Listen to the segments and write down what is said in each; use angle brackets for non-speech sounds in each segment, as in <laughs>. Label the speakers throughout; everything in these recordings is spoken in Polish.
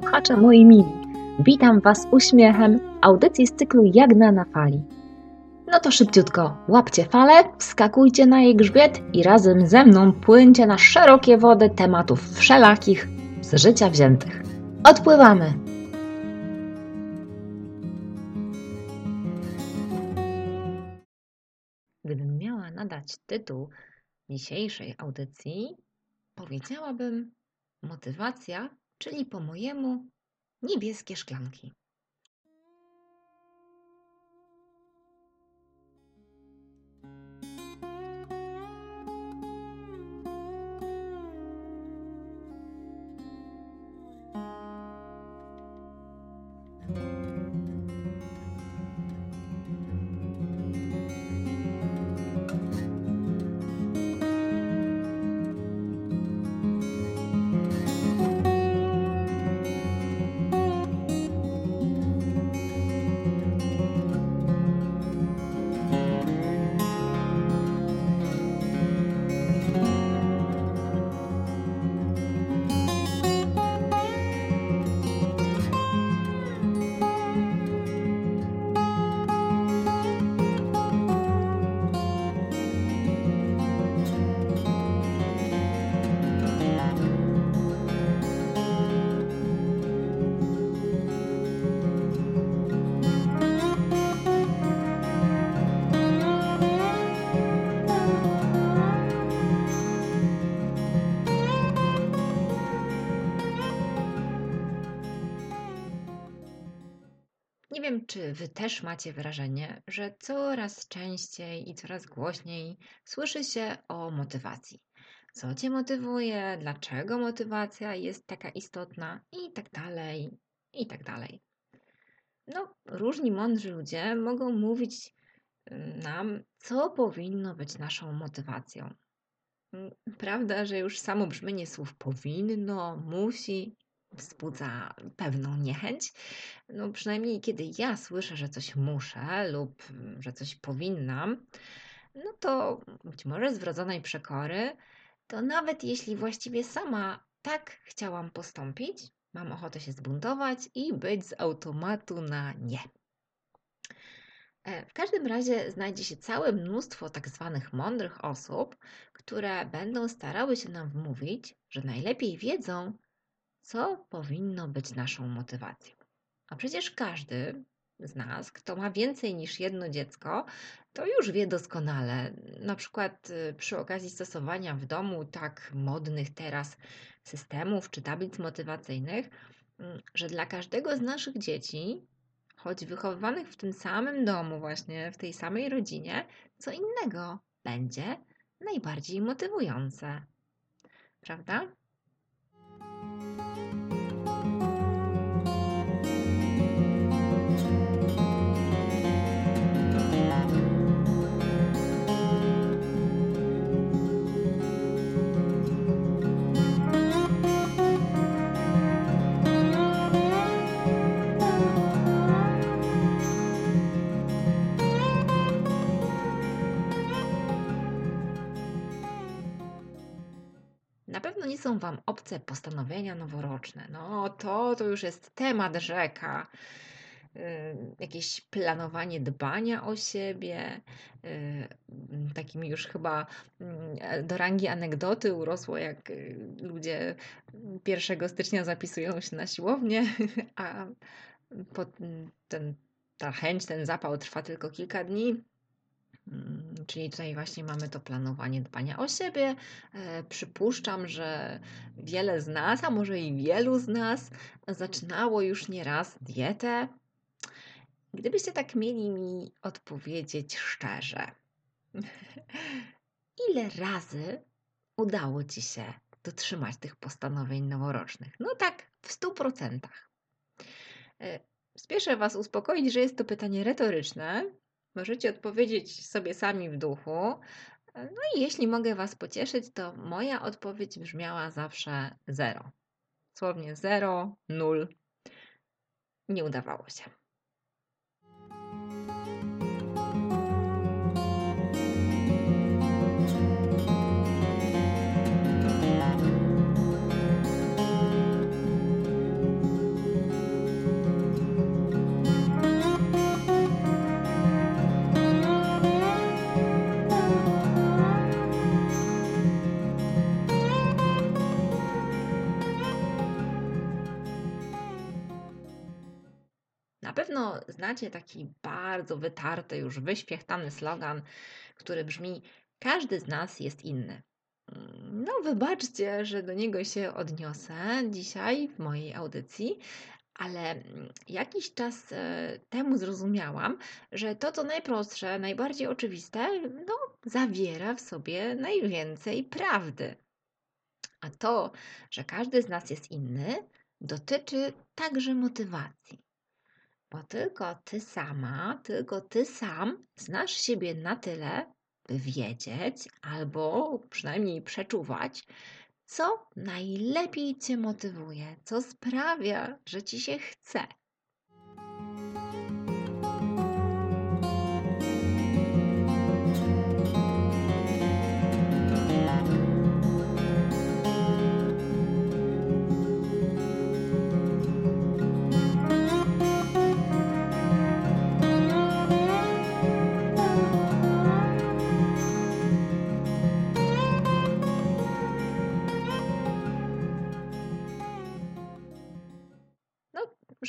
Speaker 1: słuchacze moi mili. Witam Was uśmiechem audycji z cyklu Jagna na fali. No to szybciutko, łapcie falę, wskakujcie na jej grzbiet i razem ze mną płyńcie na szerokie wody tematów wszelakich z życia wziętych. Odpływamy! Gdybym miała nadać tytuł dzisiejszej audycji, powiedziałabym motywacja, czyli po mojemu niebieskie szklanki. Wy też macie wrażenie, że coraz częściej i coraz głośniej słyszy się o motywacji. Co Cię motywuje, dlaczego motywacja jest taka istotna i tak dalej, i tak dalej. No, różni mądrzy ludzie mogą mówić nam, co powinno być naszą motywacją. Prawda, że już samo brzmienie słów powinno, musi wzbudza pewną niechęć. No przynajmniej kiedy ja słyszę, że coś muszę lub że coś powinnam, no to być może z wrodzonej przekory, to nawet jeśli właściwie sama tak chciałam postąpić, mam ochotę się zbuntować i być z automatu na nie. W każdym razie znajdzie się całe mnóstwo tak zwanych mądrych osób, które będą starały się nam wmówić, że najlepiej wiedzą, co powinno być naszą motywacją. A przecież każdy z nas, kto ma więcej niż jedno dziecko, to już wie doskonale, na przykład y, przy okazji stosowania w domu tak modnych teraz systemów czy tablic motywacyjnych, mm, że dla każdego z naszych dzieci, choć wychowywanych w tym samym domu, właśnie w tej samej rodzinie, co innego będzie najbardziej motywujące. Prawda? Wam obce postanowienia noworoczne. No to, to już jest temat rzeka. Yy, jakieś planowanie dbania o siebie, yy, takim już chyba yy, do rangi anegdoty urosło, jak y, ludzie 1 stycznia zapisują się na siłownię, <laughs> a ten, ta chęć, ten zapał trwa tylko kilka dni. Mm, czyli tutaj właśnie mamy to planowanie dbania o siebie. E, przypuszczam, że wiele z nas, a może i wielu z nas, zaczynało już nieraz dietę. Gdybyście tak mieli mi odpowiedzieć szczerze, <laughs> ile razy udało ci się dotrzymać tych postanowień noworocznych? No tak, w stu procentach. E, spieszę Was uspokoić, że jest to pytanie retoryczne, Możecie odpowiedzieć sobie sami w duchu. No i jeśli mogę Was pocieszyć, to moja odpowiedź brzmiała zawsze zero. Słownie zero, nul. Nie udawało się. Znacie taki bardzo wytarty, już wyświechtany slogan, który brzmi: Każdy z nas jest inny. No, wybaczcie, że do niego się odniosę dzisiaj w mojej audycji, ale jakiś czas e, temu zrozumiałam, że to, co najprostsze, najbardziej oczywiste, no, zawiera w sobie najwięcej prawdy. A to, że każdy z nas jest inny, dotyczy także motywacji. Bo tylko ty sama, tylko ty sam znasz siebie na tyle, by wiedzieć albo przynajmniej przeczuwać, co najlepiej cię motywuje, co sprawia, że ci się chce.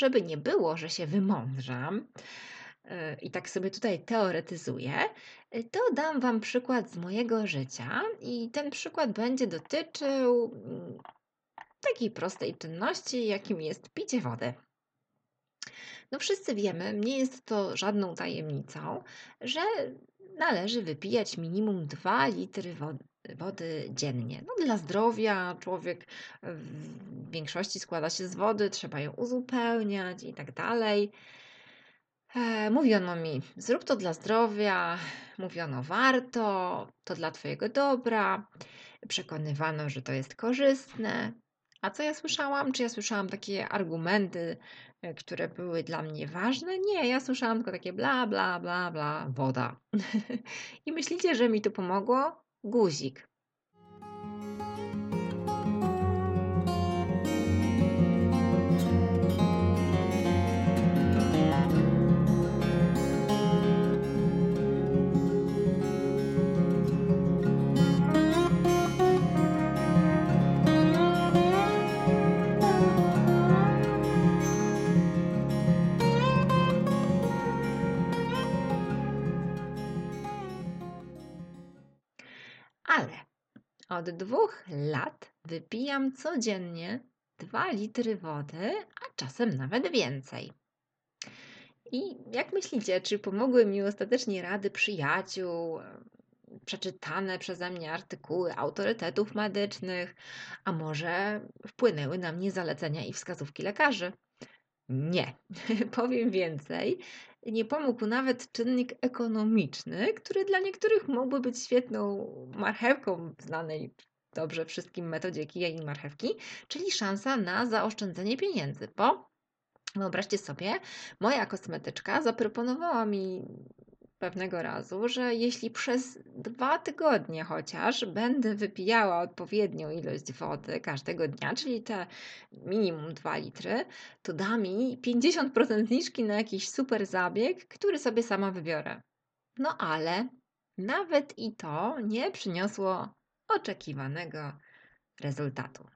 Speaker 1: Żeby nie było, że się wymądrzam e, i tak sobie tutaj teoretyzuję, e, to dam Wam przykład z mojego życia i ten przykład będzie dotyczył mm, takiej prostej czynności, jakim jest picie wody. No wszyscy wiemy, nie jest to żadną tajemnicą, że należy wypijać minimum 2 litry wody, wody dziennie. No, dla zdrowia człowiek w większości składa się z wody, trzeba ją uzupełniać i tak dalej. E, mówiono mi, zrób to dla zdrowia, mówiono warto, to dla Twojego dobra, przekonywano, że to jest korzystne. A co ja słyszałam? Czy ja słyszałam takie argumenty, e, które były dla mnie ważne? Nie, ja słyszałam tylko takie bla, bla, bla, bla, woda. <laughs> I myślicie, że mi to pomogło? Гузик. Od dwóch lat wypijam codziennie 2 litry wody, a czasem nawet więcej. I jak myślicie, czy pomogły mi ostatecznie rady przyjaciół, przeczytane przeze mnie artykuły autorytetów medycznych, a może wpłynęły na mnie zalecenia i wskazówki lekarzy? Nie. <laughs> Powiem więcej. Nie pomógł nawet czynnik ekonomiczny, który dla niektórych mógłby być świetną marchewką znanej dobrze wszystkim metodzie kija i marchewki, czyli szansa na zaoszczędzenie pieniędzy, bo wyobraźcie sobie, moja kosmetyczka zaproponowała mi pewnego razu, że jeśli przez dwa tygodnie chociaż będę wypijała odpowiednią ilość wody każdego dnia, czyli te minimum 2 litry, to da mi 50% zniżki na jakiś super zabieg, który sobie sama wybiorę. No ale nawet i to nie przyniosło oczekiwanego rezultatu.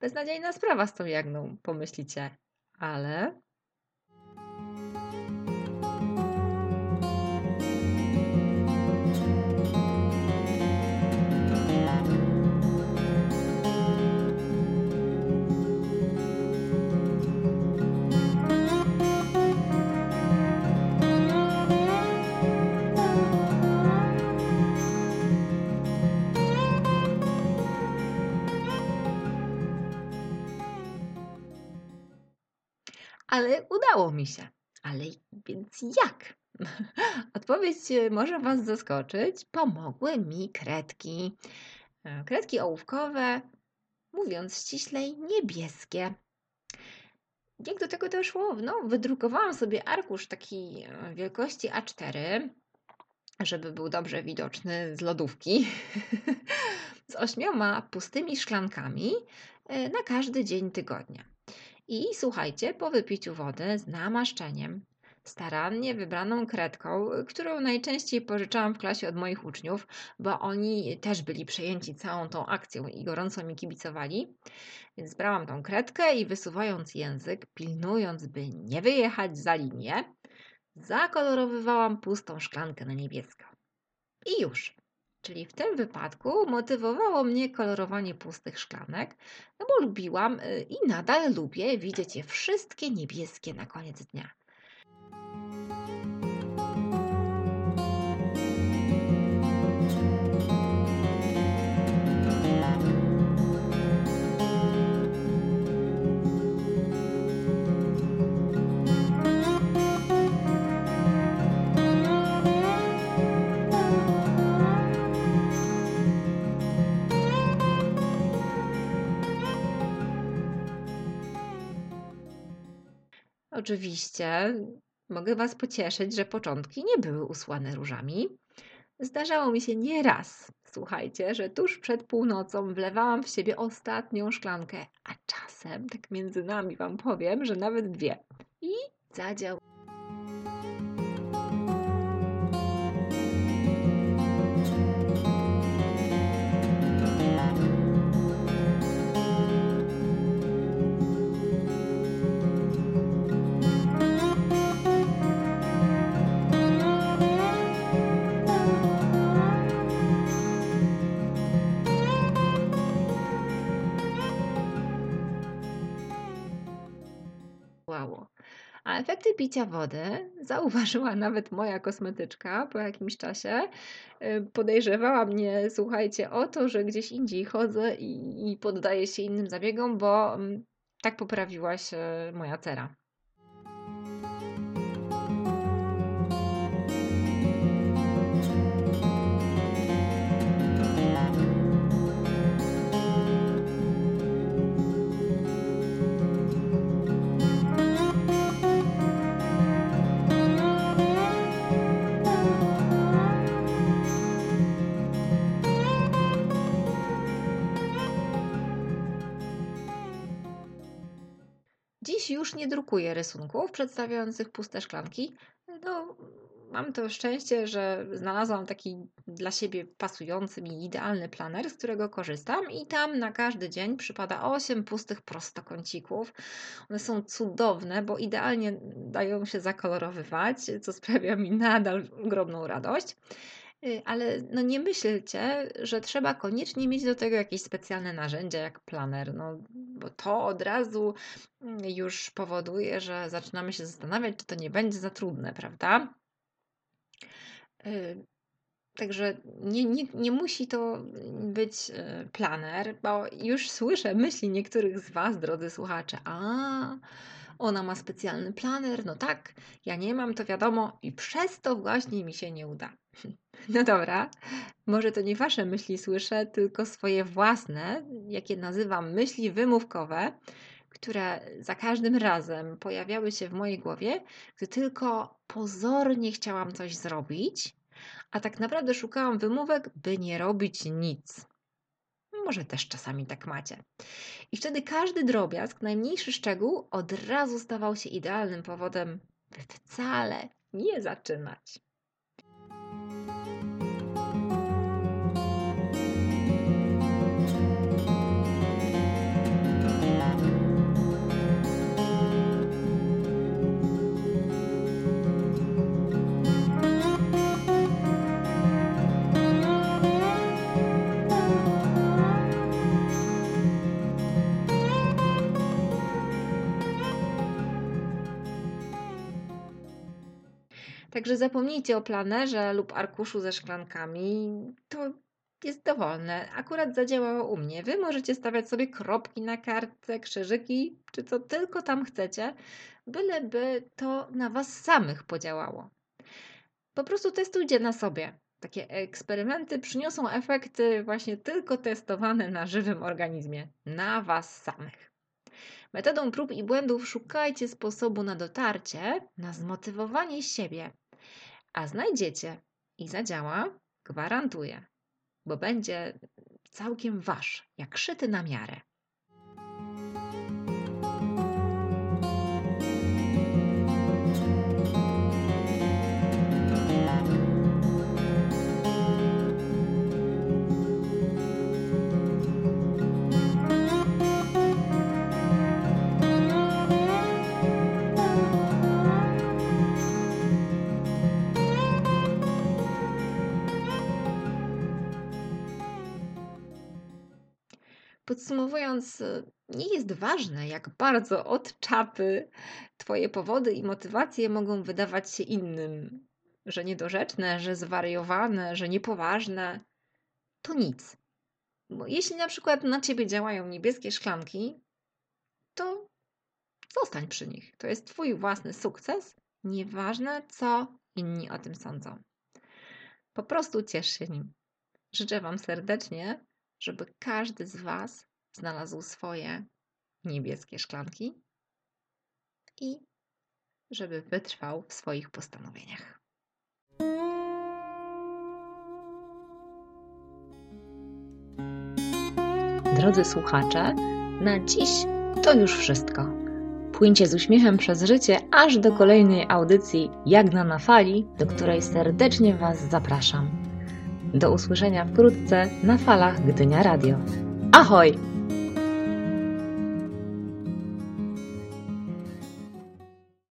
Speaker 1: Beznadziejna sprawa z tą jagną, pomyślicie, ale ale udało mi się. Ale więc jak? <laughs> Odpowiedź może Was zaskoczyć. Pomogły mi kredki. E, kredki ołówkowe, mówiąc ściślej, niebieskie. Jak do tego doszło? No, wydrukowałam sobie arkusz takiej e, wielkości A4, żeby był dobrze widoczny z lodówki, <laughs> z ośmioma pustymi szklankami e, na każdy dzień tygodnia. I słuchajcie, po wypiciu wody z namaszczeniem starannie wybraną kredką, którą najczęściej pożyczałam w klasie od moich uczniów, bo oni też byli przejęci całą tą akcją i gorąco mi kibicowali. Więc brałam tą kredkę i wysuwając język, pilnując, by nie wyjechać za linię, zakolorowywałam pustą szklankę na niebiesko. I już. Czyli w tym wypadku motywowało mnie kolorowanie pustych szklanek, no bo lubiłam y, i nadal lubię widzieć je wszystkie niebieskie na koniec dnia. Oczywiście mogę Was pocieszyć, że początki nie były usłane różami. Zdarzało mi się nieraz, słuchajcie, że tuż przed północą wlewałam w siebie ostatnią szklankę, a czasem, tak między nami Wam powiem, że nawet dwie. I zadział. Picia wody <laughs> zauważyła nawet moja kosmetyczka po jakimś czasie. Y, podejrzewała mnie, słuchajcie, o to, że gdzieś indziej chodzę i, i poddaję się innym zabiegom, bo mm, tak poprawiła się moja cera. Już nie drukuję rysunków przedstawiających puste szklanki. No, mam to szczęście, że znalazłam taki dla siebie pasujący mi idealny planer, z którego korzystam i tam na każdy dzień przypada 8 pustych prostokącików. One są cudowne, bo idealnie dają się zakolorowywać, co sprawia mi nadal ogromną radość. Y, ale no nie myślcie, że trzeba koniecznie mieć do tego jakieś specjalne narzędzia jak planer, no bo to od razu mm, już powoduje, że zaczynamy się zastanawiać, czy to nie będzie za trudne, prawda? Y, także nie, nie, nie musi to być y, planer, bo już słyszę myśli niektórych z Was, drodzy słuchacze. A, ona ma specjalny planer, no tak, ja nie mam, to wiadomo, i przez to właśnie mi się nie uda. No dobra, może to nie wasze myśli słyszę, tylko swoje własne, jakie nazywam myśli wymówkowe, które za każdym razem pojawiały się w mojej głowie, gdy tylko pozornie chciałam coś zrobić, a tak naprawdę szukałam wymówek, by nie robić nic. Może też czasami tak macie. I wtedy każdy drobiazg, najmniejszy szczegół od razu stawał się idealnym powodem, by wcale nie zaczynać. Także zapomnijcie o planerze lub arkuszu ze szklankami. To jest dowolne. Akurat zadziałało u mnie. Wy możecie stawiać sobie kropki na kartce, krzyżyki, czy co tylko tam chcecie, byleby to na Was samych podziałało. Po prostu testujcie na sobie. Takie eksperymenty przyniosą efekty właśnie tylko testowane na żywym organizmie, na Was samych. Metodą prób i błędów szukajcie sposobu na dotarcie, na zmotywowanie siebie, a znajdziecie. I zadziała, gwarantuję, bo będzie całkiem wasz, jak szyty na miarę. Podsumowując, nie jest ważne, jak bardzo od czapy Twoje powody i motywacje mogą wydawać się innym, że niedorzeczne, że zwariowane, że niepoważne. To nic. Bo jeśli na przykład na ciebie działają niebieskie szklanki, to zostań przy nich. To jest Twój własny sukces, nieważne co inni o tym sądzą. Po prostu ciesz się nim. Życzę Wam serdecznie, żeby każdy z Was znalazł swoje niebieskie szklanki i żeby wytrwał w swoich postanowieniach. Drodzy słuchacze, na dziś to już wszystko. Płyńcie z uśmiechem przez życie aż do kolejnej audycji Jagna na fali, do której serdecznie Was zapraszam. Do usłyszenia wkrótce na falach Gdynia Radio. Ahoj!